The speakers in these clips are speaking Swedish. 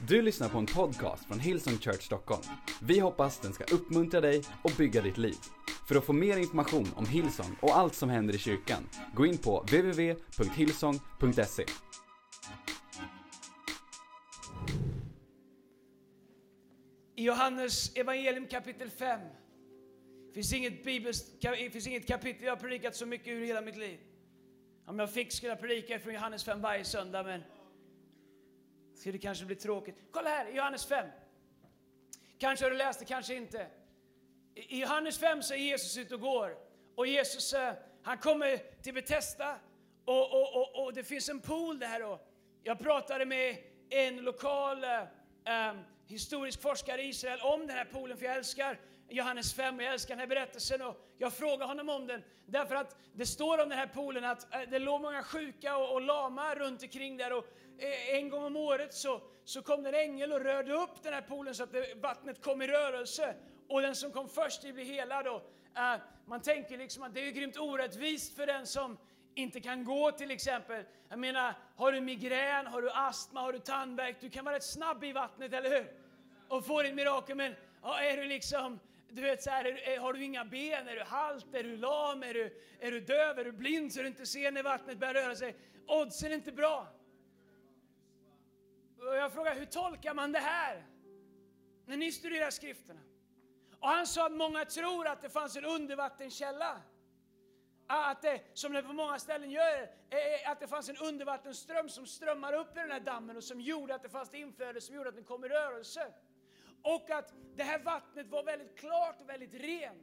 Du lyssnar på en podcast från Hillsong Church Stockholm. Vi hoppas den ska uppmuntra dig och bygga ditt liv. För att få mer information om Hillsong och allt som händer i kyrkan, gå in på www.hillsong.se. I Johannes evangelium kapitel 5 finns inget, bibels, finns inget kapitel jag har predikat så mycket ur hela mitt liv. Om jag fick skulle jag predika från Johannes 5 varje söndag, men det kanske bli tråkigt. Kolla här, Johannes 5. Kanske har du läst det, kanske inte. I Johannes 5 så är Jesus ute och går. Och Jesus eh, han kommer till Betesda och, och, och, och det finns en pool där. Och jag pratade med en lokal um, historisk forskare i Israel om den här poolen, för jag älskar Johannes 5 och jag älskar den här berättelsen. Och jag frågade honom om den, därför att det står om den här poolen att eh, det låg många sjuka och, och lama runt omkring där. Och eh, en gång om året så, så kom det en ängel och rörde upp den här poolen så att det, vattnet kom i rörelse. Och den som kom först blev helad. Och, eh, uh, man tänker liksom att det är grymt orättvist för den som inte kan gå till exempel. Jag menar, har du migrän, har du astma, har du tandvärk, du kan vara rätt snabb i vattnet, eller hur? Och få ditt mirakel. Men ja, är du liksom, du vet så här, har du inga ben, är du halt, är du lam, är du, är du döv, är du blind så du inte ser när vattnet börjar röra sig? Oddsen är inte bra. Och jag frågar, hur tolkar man det här? När ni studerar skrifterna. Och han sa att många tror att det fanns en undervattenskälla. Ah, att det, som det på många ställen gör, att det fanns en undervattensström som strömmar upp i den här dammen och som gjorde att det fanns ett inflöde som gjorde att den kom i rörelse. Och att det här vattnet var väldigt klart och väldigt rent.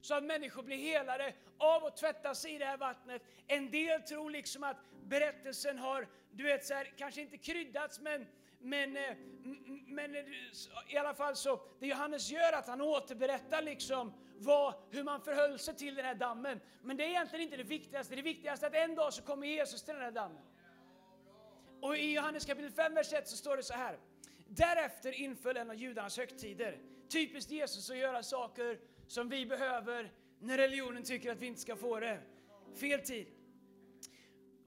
Så att människor blir helade av att tvätta sig i det här vattnet. En del tror liksom att berättelsen har, du vet så här, kanske inte kryddats men men, eh, men eh, i alla fall så, det Johannes gör att han återberättar liksom vad, hur man förhöll sig till den här dammen. Men det är egentligen inte det viktigaste. Det viktigaste är att en dag så kommer Jesus till den här dammen. Och i Johannes kapitel 5, vers 1 så står det så här. Därefter inföll en av judarnas högtider. Typiskt Jesus att göra saker som vi behöver när religionen tycker att vi inte ska få det. Fel tid.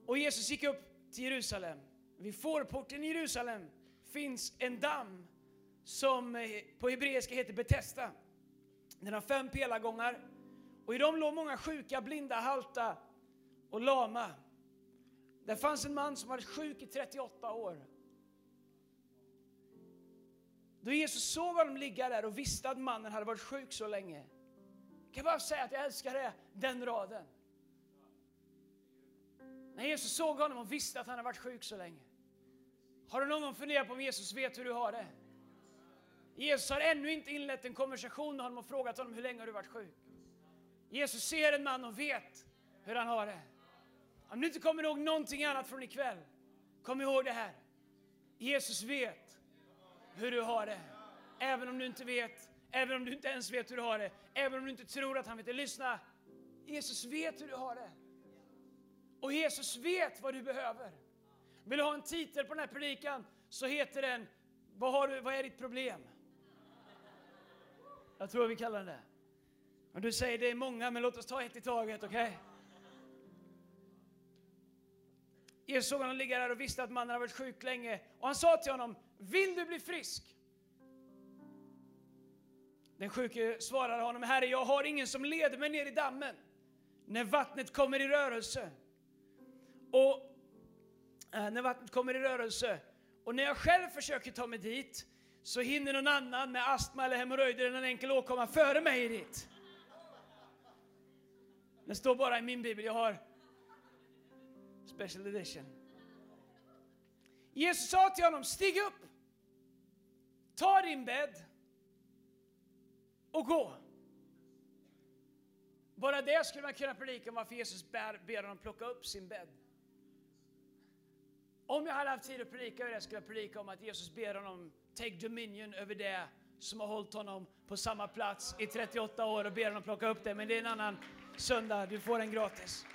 Och Jesus gick upp till Jerusalem. Vid fårporten i Jerusalem finns en damm som eh, på hebreiska heter Betesda. Den har fem pelargångar och i dem låg många sjuka, blinda, halta och lama. Där fanns en man som varit sjuk i 38 år. Då Jesus såg honom ligga där och visste att mannen hade varit sjuk så länge. Jag kan bara säga att jag älskar det, den raden. När Jesus såg honom och visste att han hade varit sjuk så länge. Har du någon gång funderat på om Jesus vet hur du har det? Jesus har ännu inte inlett en konversation med honom och frågat honom hur länge har du varit sjuk. Jesus ser en man och vet hur han har det. Om du inte kommer ihåg någonting annat från ikväll, kom ihåg det här. Jesus vet hur du har det. Även om du inte vet, även om du inte ens vet hur du har det, även om du inte tror att han vet det. Lyssna, Jesus vet hur du har det. Och Jesus vet vad du behöver. Vill du ha en titel på den här predikan så heter den Vad, har du, vad är ditt problem? Jag tror vi kallar den det. Och du säger det är många, men låt oss ta ett i taget, okej? Okay? Jesus såg honom ligga där och visste att mannen hade varit sjuk länge. Och han sa till honom, vill du bli frisk? Den sjuke svarade honom, Herre, jag har ingen som leder mig ner i dammen när vattnet kommer i rörelse. Och äh, när vattnet kommer i rörelse. Och när jag själv försöker ta mig dit så hinner någon annan med astma eller hemorrojder eller en enkel åkomma före mig dit. Det står bara i min bibel, jag har special edition. Jesus sa till honom, stig upp, ta din bädd och gå. Bara det skulle man kunna predika om varför Jesus ber, ber honom plocka upp sin bädd. Om jag hade haft tid att predika över det skulle jag predika om att Jesus ber honom take dominion över det som har hållit honom på samma plats i 38 år och ber honom plocka upp det. Men det är en annan söndag, du får den gratis.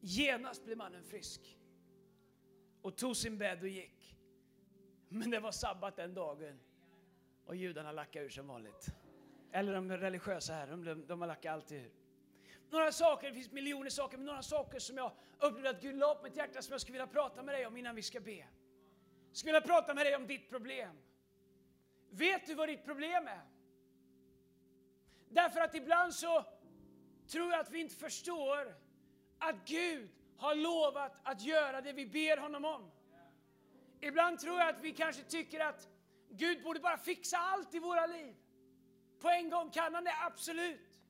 Genast blir mannen frisk och tog sin bädd och gick. Men det var sabbat den dagen och judarna lackade ur som vanligt. Eller de religiösa här, de, de har lackat alltid ur. några saker, det finns miljoner saker, men några saker som jag upplevde att Gud la upp mitt hjärta som jag skulle vilja prata med dig om innan vi ska be. Jag skulle vilja prata med dig om ditt problem. Vet du vad ditt problem är? Därför att ibland så tror jag att vi inte förstår att Gud har lovat att göra det vi ber honom om. Ibland tror jag att vi kanske tycker att Gud borde bara fixa allt i våra liv. På en gång kan han det, absolut.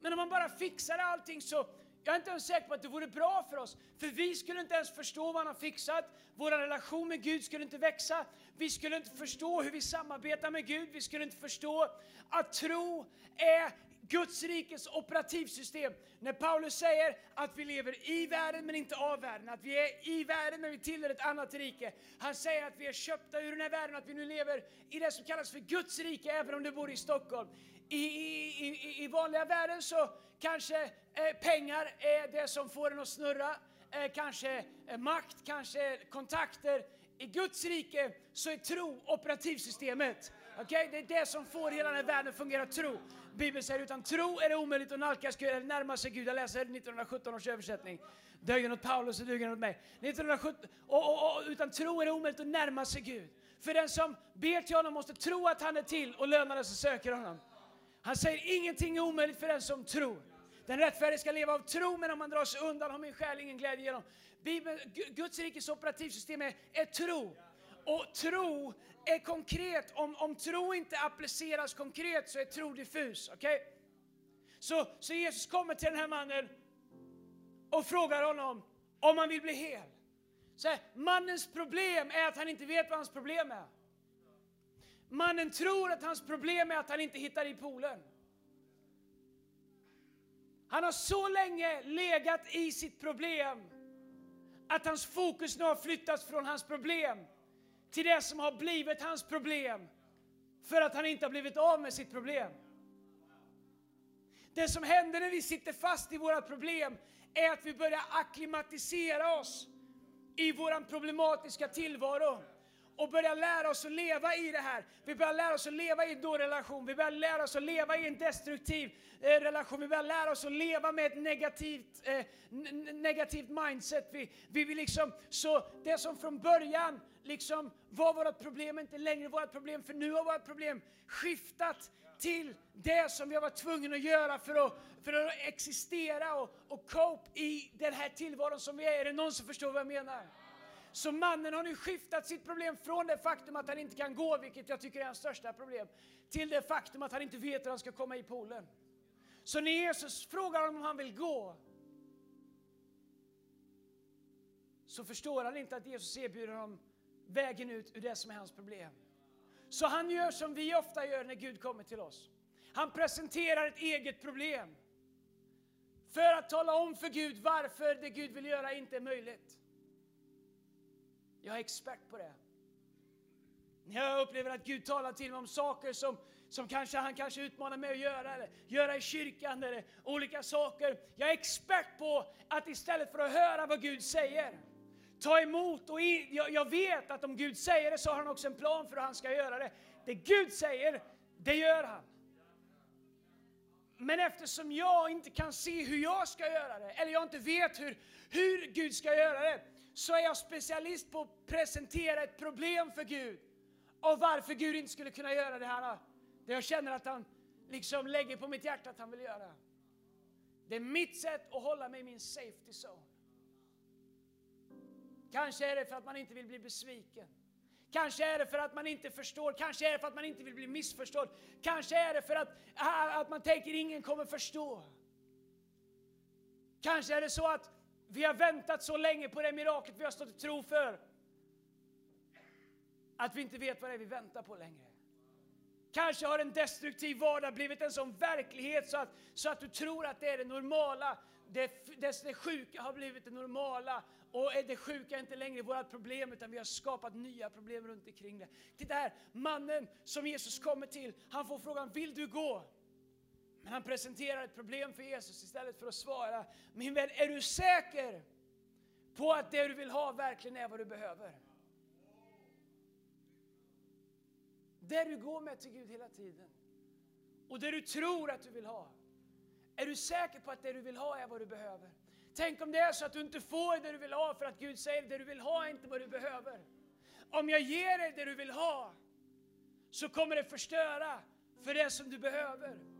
Men om man bara fixar allting så, jag är inte ens säker på att det vore bra för oss. För vi skulle inte ens förstå vad han har fixat. Vår relation med Gud skulle inte växa. Vi skulle inte förstå hur vi samarbetar med Gud. Vi skulle inte förstå att tro är Guds rikes operativsystem. När Paulus säger att vi lever i världen men inte av världen, att vi är i världen men vi tillhör ett annat rike. Han säger att vi är köpta ur den här världen, och att vi nu lever i det som kallas för Guds rike, även om du bor i Stockholm. I, i, i, i vanliga världen så kanske eh, pengar är det som får en att snurra, eh, kanske eh, makt, kanske kontakter. I Guds rike så är tro operativsystemet. Okay? Det är det som får hela den här världen att fungera, tro. Bibeln säger utan tro är det omöjligt att nalkas Gud eller närma sig Gud. Jag läser 1917 års översättning. Dögen åt Paulus och dugen åt mig. 1917, och, och, och, utan tro är det omöjligt att närma sig Gud. För den som ber till honom måste tro att han är till och lönar den som söker honom. Han säger ingenting är omöjligt för den som tror. Den rättfärdige ska leva av tro, men om man drar sig undan har min själ ingen glädje genom. Bibeln, Guds rikes operativsystem är, är tro. Och tro är konkret. Om, om tro inte appliceras konkret så är tro diffus. Okay? Så, så Jesus kommer till den här mannen och frågar honom om han vill bli hel. Så här, mannens problem är att han inte vet vad hans problem är. Mannen tror att hans problem är att han inte hittar i poolen. Han har så länge legat i sitt problem att hans fokus nu har flyttats från hans problem till det som har blivit hans problem för att han inte har blivit av med sitt problem. Det som händer när vi sitter fast i våra problem är att vi börjar akklimatisera oss i vår problematiska tillvaro och börjar lära oss att leva i det här. Vi börjar lära oss att leva i en relation. Vi börjar lära oss att leva i en destruktiv eh, relation. Vi börjar lära oss att leva med ett negativt, eh, negativt mindset. Vi, vi vill liksom, så det som från början liksom var vårt problem är inte längre vårt problem, för nu har vårt problem skiftat till det som vi har varit tvungna att göra för att, för att existera och, och cope i den här tillvaron som vi är. Är det någon som förstår vad jag menar? Så mannen har nu skiftat sitt problem från det faktum att han inte kan gå, vilket jag tycker är hans största problem, till det faktum att han inte vet hur han ska komma i poolen. Så när Jesus frågar honom om han vill gå, så förstår han inte att Jesus erbjuder honom vägen ut ur det som är hans problem. Så han gör som vi ofta gör när Gud kommer till oss. Han presenterar ett eget problem. För att tala om för Gud varför det Gud vill göra inte är möjligt. Jag är expert på det. När jag upplever att Gud talar till mig om saker som, som kanske han kanske utmanar mig att göra, eller göra i kyrkan, eller olika saker. Jag är expert på att istället för att höra vad Gud säger, ta emot. Och i, jag, jag vet att om Gud säger det så har han också en plan för hur han ska göra det. Det Gud säger, det gör han. Men eftersom jag inte kan se hur jag ska göra det, eller jag inte vet hur, hur Gud ska göra det, så är jag specialist på att presentera ett problem för Gud och varför Gud inte skulle kunna göra det här. Det jag känner att han liksom lägger på mitt hjärta att han vill göra. Det är mitt sätt att hålla mig i min safety zone. Kanske är det för att man inte vill bli besviken. Kanske är det för att man inte förstår, kanske är det för att man inte vill bli missförstådd. Kanske är det för att, att man tänker ingen kommer förstå. Kanske är det så att vi har väntat så länge på det miraklet vi har stått i tro för. Att vi inte vet vad det är vi väntar på längre. Kanske har en destruktiv vardag blivit en sån verklighet så att, så att du tror att det är det normala. Det, det, det sjuka har blivit det normala och det sjuka är inte längre vårt problem utan vi har skapat nya problem runt omkring det. Titta här, mannen som Jesus kommer till, han får frågan, vill du gå? Men han presenterar ett problem för Jesus istället för att svara, min vän, är du säker på att det du vill ha verkligen är vad du behöver? Det du går med till Gud hela tiden och det du tror att du vill ha, Är du säker på att det du vill ha är vad du behöver? Tänk om det är så att du inte får det du vill ha för att Gud säger det du vill ha är inte vad du behöver. Om jag ger dig det du vill ha så kommer det förstöra för det som du behöver.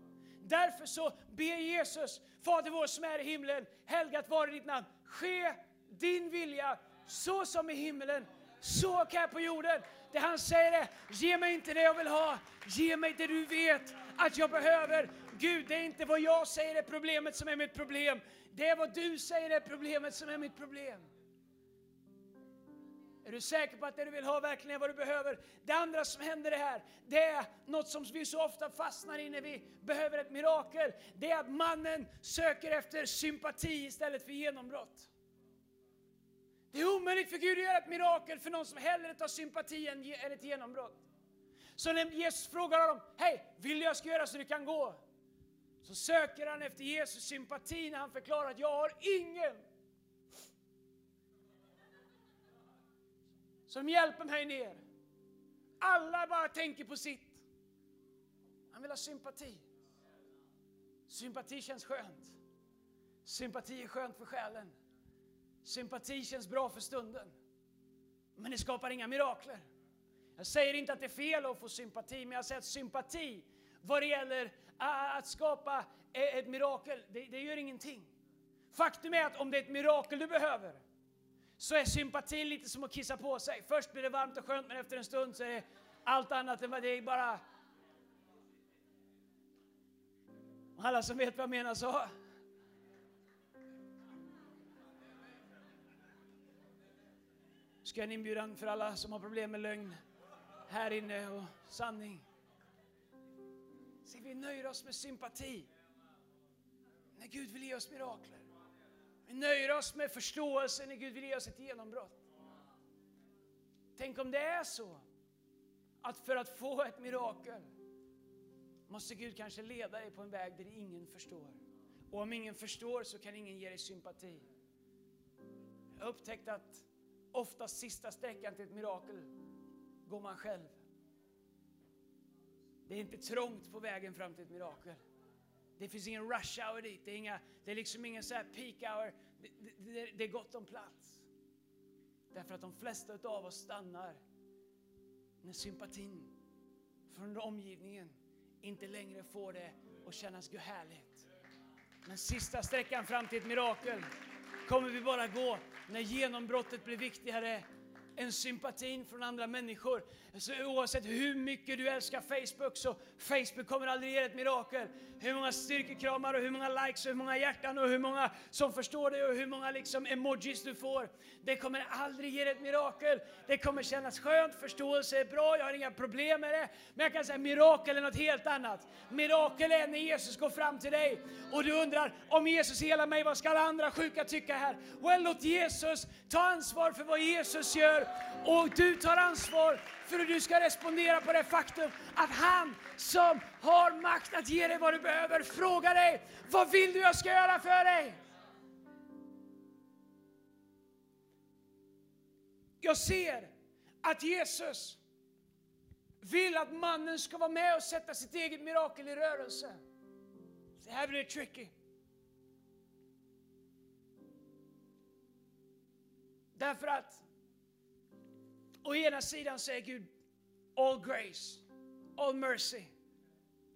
Därför så ber Jesus, Fader vår som är i himlen, helgat vare ditt namn. Ske din vilja så som i himlen, så kan här på jorden. Det han säger är, ge mig inte det jag vill ha, ge mig det du vet att jag behöver. Gud, det är inte vad jag säger är problemet som är mitt problem. Det är vad du säger är problemet som är mitt problem. Är du säker på att det du vill ha verkligen är vad du behöver? Det andra som händer det här, det är något som vi så ofta fastnar i när vi behöver ett mirakel. Det är att mannen söker efter sympati istället för genombrott. Det är omöjligt för Gud att göra ett mirakel för någon som hellre tar sympati än ett genombrott. Så när Jesus frågar honom, hej, vill du jag ska göra så du kan gå? Så söker han efter Jesus sympati när han förklarar att jag har ingen som hjälper mig ner. Alla bara tänker på sitt. Han vill ha sympati. Sympati känns skönt. Sympati är skönt för själen. Sympati känns bra för stunden. Men det skapar inga mirakler. Jag säger inte att det är fel att få sympati, men jag säger att sympati vad det gäller att skapa e-, ett mirakel, det, det gör ingenting. Faktum är att om det är ett mirakel du behöver, så är sympati lite som att kissa på sig. Först blir det varmt och skönt, men efter en stund så är det allt annat än vad det är bara... Alla som vet vad jag menar så... Ska jag en inbjudan för alla som har problem med lögn här inne och sanning. Så vi nöjer oss med sympati när Gud vill ge oss mirakler. Vi nöjer oss med förståelse när Gud vill ge oss ett genombrott. Tänk om det är så att för att få ett mirakel måste Gud kanske leda dig på en väg där ingen förstår. Och om ingen förstår så kan ingen ge dig sympati. Jag har upptäckt att oftast sista sträckan till ett mirakel går man själv. Det är inte trångt på vägen fram till ett mirakel. Det finns ingen rush hour dit. Det är, inga, det är liksom ingen så peak hour. Det, det, det, är gott om plats. Därför att de flesta av oss stannar när sympatin från omgivningen inte längre får det att kännas härligt. Men sista sträckan fram till ett mirakel kommer vi bara gå när genombrottet blir viktigare än sympatin från andra människor. Så oavsett hur mycket du älskar Facebook så Facebook kommer aldrig ge ett mirakel. Hur många styrkekramar och hur många likes och hur många hjärtan och hur många som förstår dig och hur många liksom emojis du får. Det kommer aldrig ge ett mirakel. Det kommer kännas skönt, förståelse är bra, jag har inga problem med det. Men jag kan säga mirakel är något helt annat. Mirakel är när Jesus går fram till dig och du undrar om Jesus helar mig, vad ska alla andra sjuka tycka här? Well, låt Jesus ta ansvar för vad Jesus gör och du tar ansvar för hur du ska respondera på det faktum att han som har makt att ge dig vad du behöver frågar dig, vad vill du jag ska göra för dig? Jag ser att Jesus vill att mannen ska vara med och sätta sitt eget mirakel i rörelse. Det här blir tricky. Därför att Å ena sidan säger Gud all grace, all mercy.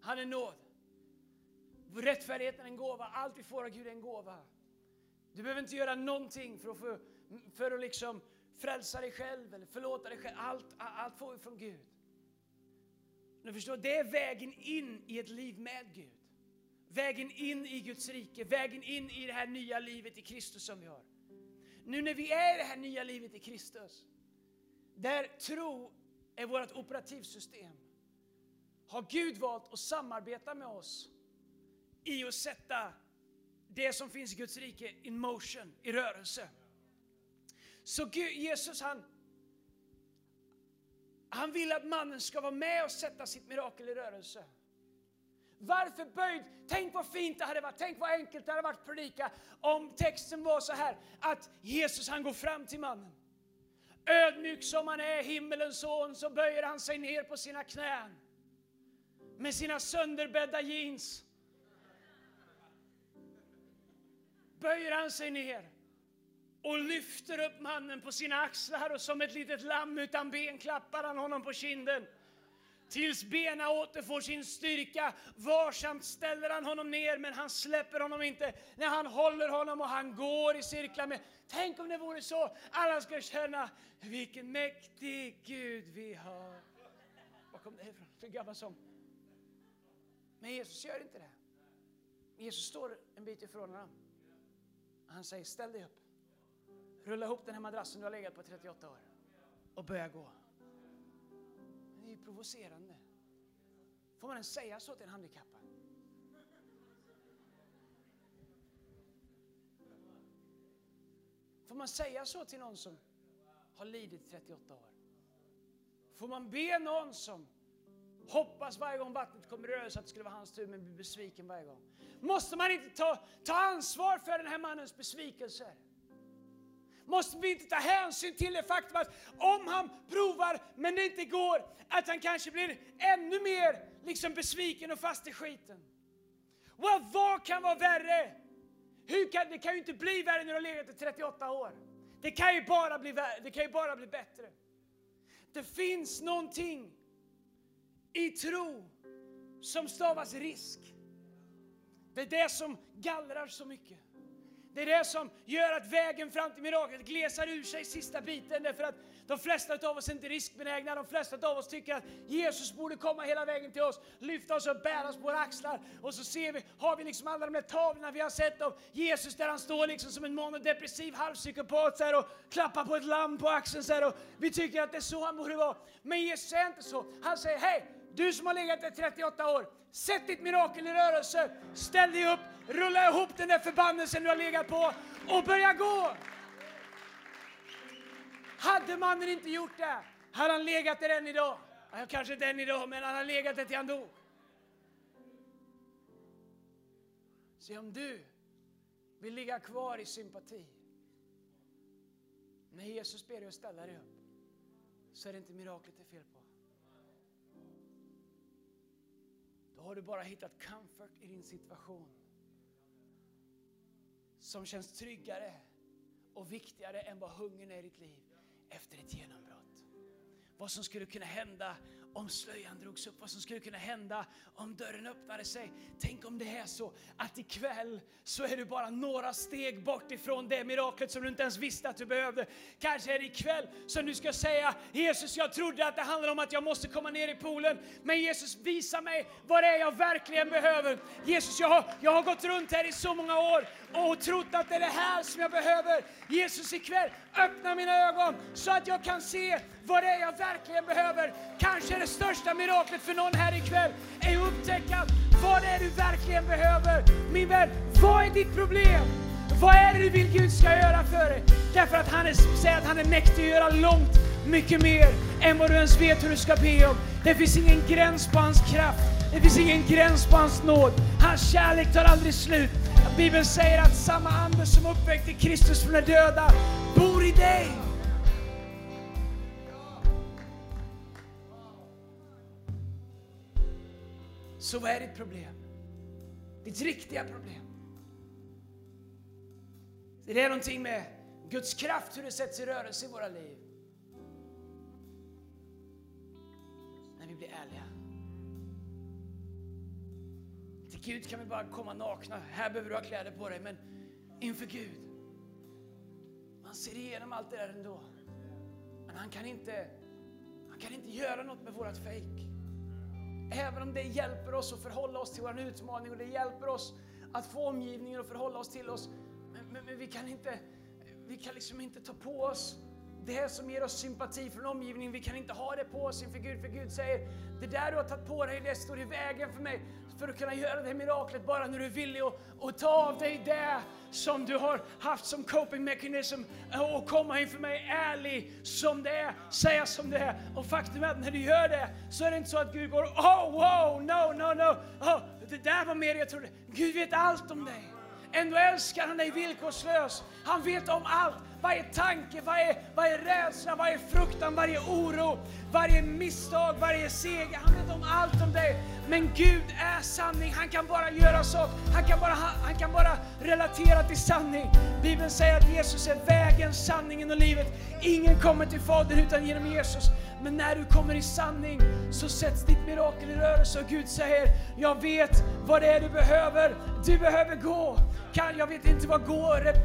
Han är nåd. Rättfärdigheten är en gåva. Allt vi får av Gud är en gåva. Du behöver inte göra någonting för att, för, för att liksom frälsa dig själv eller förlåta dig själv. Allt, allt får vi från Gud. Du förstår, det är vägen in i ett liv med Gud. Vägen in i Guds rike, vägen in i det här nya livet i Kristus som vi har. Nu när vi är i det här nya livet i Kristus där tro är vårt operativsystem har Gud valt att samarbeta med oss i att sätta det som finns i Guds rike in motion, i rörelse. Så Gud, Jesus han, han vill att mannen ska vara med och sätta sitt mirakel i rörelse. Varför böjd? Tänk vad fint det hade varit, tänk vad enkelt det hade varit att predika om texten var så här att Jesus han går fram till mannen. Ödmjuk som han är, himmelens son, så böjer han sig ner på sina knän med sina sönderbädda jeans böjer han sig ner och lyfter upp mannen på sina axlar och som ett litet lamm utan ben klappar han honom på kinden. Tills bena återfår sin styrka. Varsamt ställer han honom ner, men han släpper honom inte. När han håller honom och han går i cirklar med. Tänk om det vore så alla ska känna vilken mäktig Gud vi har. Var kom det ifrån? Det gammal sång. Men Jesus gör inte det. Jesus står en bit ifrån honom. Han säger ställ dig upp. Rulla ihop den här madrassen du har legat på 38 år och börja gå. Det är ju provocerande. Får man ens säga så till en handikappad? Får man säga så till någon som har lidit 38 år? Får man be någon som hoppas varje gång vattnet kommer i rörelse att det skulle vara hans tur men blir besviken varje gång? Måste man inte ta, ta ansvar för den här mannens besvikelser? Måste vi inte ta hänsyn till det faktum att om han provar men det inte går, att han kanske blir ännu mer liksom besviken och fast i skiten? Well, vad kan vara värre? Hur kan, det kan ju inte bli värre när du har legat i 38 år. Det kan ju bara bli, det kan ju bara bli bättre. Det finns någonting i tro som stavas risk. Det är det som gallrar så mycket. Det är det som gör att vägen fram till miraklet glesar ur sig sista biten. Därför att de flesta av oss är inte riskbenägna. De flesta av oss tycker att Jesus borde komma hela vägen till oss, lyfta oss och bära oss på våra axlar. Och så ser vi, har vi liksom alla de där tavlorna vi har sett av Jesus där han står liksom som en manodepressiv halvpsykopat så här, och klappar på ett lamm på axeln. Så här, och vi tycker att det är så han borde vara. Men Jesus är inte så. Han säger, hej, du som har legat där 38 år, sätt ditt mirakel i rörelse, ställ dig upp, rulla ihop den där förbannelsen du har legat på och börja gå. Hade mannen inte gjort det, hade han legat där än idag. Kanske inte än idag, men han har legat där till han dog. Se om du vill ligga kvar i sympati. När Jesus ber dig att ställa dig upp, så är det inte miraklet det är fel på. Då har du bara hittat comfort i din situation. Som känns tryggare och viktigare än vad hungern är i ditt liv efter ett genombrott. Vad som skulle kunna hända om slöjan drogs upp, vad som skulle kunna hända om dörren öppnade sig. Tänk om det är så att ikväll så är du bara några steg bort ifrån det miraklet som du inte ens visste att du behövde. Kanske är det ikväll som du ska säga Jesus, jag trodde att det handlade om att jag måste komma ner i poolen, men Jesus visa mig vad det är jag verkligen behöver. Jesus, jag har, jag har gått runt här i så många år och trott att det är det här som jag behöver. Jesus, ikväll öppna mina ögon så att jag kan se vad det är jag verkligen behöver. Kanske det största miraklet för någon här ikväll är att upptäcka vad det är du verkligen behöver. Min vän, vad är ditt problem? Vad är det du vill Gud ska göra för dig? Därför att han är, säger att han är mäktig att göra långt mycket mer än vad du ens vet hur du ska be om. Det finns ingen gräns på hans kraft. Det finns ingen gräns på hans nåd. Hans kärlek tar aldrig slut. Bibeln säger att samma ande som uppväckte Kristus från de döda bor i dig. Så vad är ditt problem? Ditt riktiga problem? Det är någonting med Guds kraft, hur det sätts i rörelse i våra liv. När vi blir ärliga. Till Gud kan vi bara komma nakna. Här behöver du ha kläder på dig, men inför Gud. Man ser igenom allt det där ändå. Men han kan inte, han kan inte göra något med vårat fejk. Även om det hjälper oss att förhålla oss till vår utmaning och det hjälper oss att få omgivningen att förhålla oss till oss. Men, men, men vi kan inte, vi kan liksom inte ta på oss det som ger oss sympati från omgivningen. Vi kan inte ha det på oss inför Gud, för Gud säger det där du har tagit på dig, det står i vägen för mig för att kunna göra det här miraklet bara när du är villig att, och ta av dig det som du har haft som coping mechanism och komma inför mig ärlig som det är, säga som det är. Och faktum är att när du gör det så är det inte så att Gud går oh wow, no, no, no, oh, det där var mer jag trodde. Gud vet allt om dig. Ändå älskar han dig villkorslöst. Han vet om allt varje tanke, varje, varje rädsla, varje fruktan, varje oro, varje misstag, varje seger. Han vet om allt om dig. Men Gud är sanning. Han kan bara göra så. Han kan bara, han kan bara relatera till sanning. Bibeln säger att Jesus är vägen, sanningen och livet. Ingen kommer till Fadern utan genom Jesus. Men när du kommer i sanning så sätts ditt mirakel i rörelse och Gud säger, jag vet vad det är du behöver. Du behöver gå. Kan, jag vet inte vad gå rep,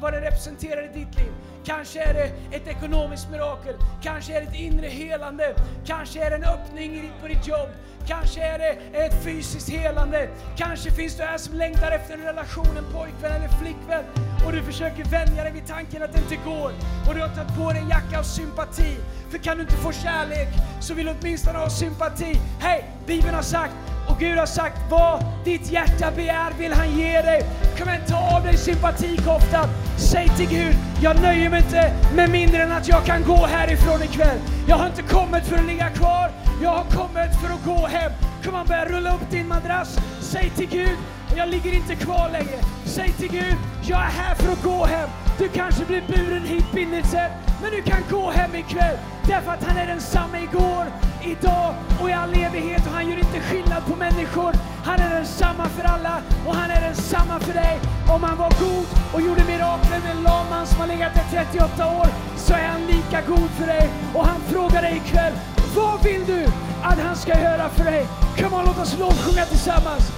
vad det representerar i ditt liv. Kanske är det ett ekonomiskt mirakel, kanske är det ett inre helande, kanske är det en öppning på ditt jobb, kanske är det ett fysiskt helande, kanske finns du här som längtar efter en relation, en pojkvän eller flickvän och du försöker vänja dig vid tanken att det inte går och du har tagit på dig en jacka av sympati. För kan du inte få kärlek så vill du åtminstone ha sympati. Hej! Bibeln har sagt och Gud har sagt vad ditt hjärta begär vill han ge dig. Kom igen, ta av dig sympatikoftan. Säg till Gud, jag nöjer mig inte med mindre än att jag kan gå härifrån ikväll. Jag har inte kommit för att ligga kvar, jag har kommit för att gå hem. Kom igen, börja rulla upp din madrass. Säg till Gud, jag ligger inte kvar längre. Säg till Gud, jag är här för att gå hem. Du kanske blir buren hit bindelsen, men du kan gå hem ikväll. Därför att han är densamma igår, idag och i all evighet. Och han gör inte skillnad på människor. Han är densamma för alla och han är densamma för dig. Om han var god och gjorde mirakler med en laman som har legat där 38 år, så är han lika god för dig. Och han frågar dig ikväll, vad vill du att han ska göra för dig? Kom on, låt oss lovsjunga tillsammans.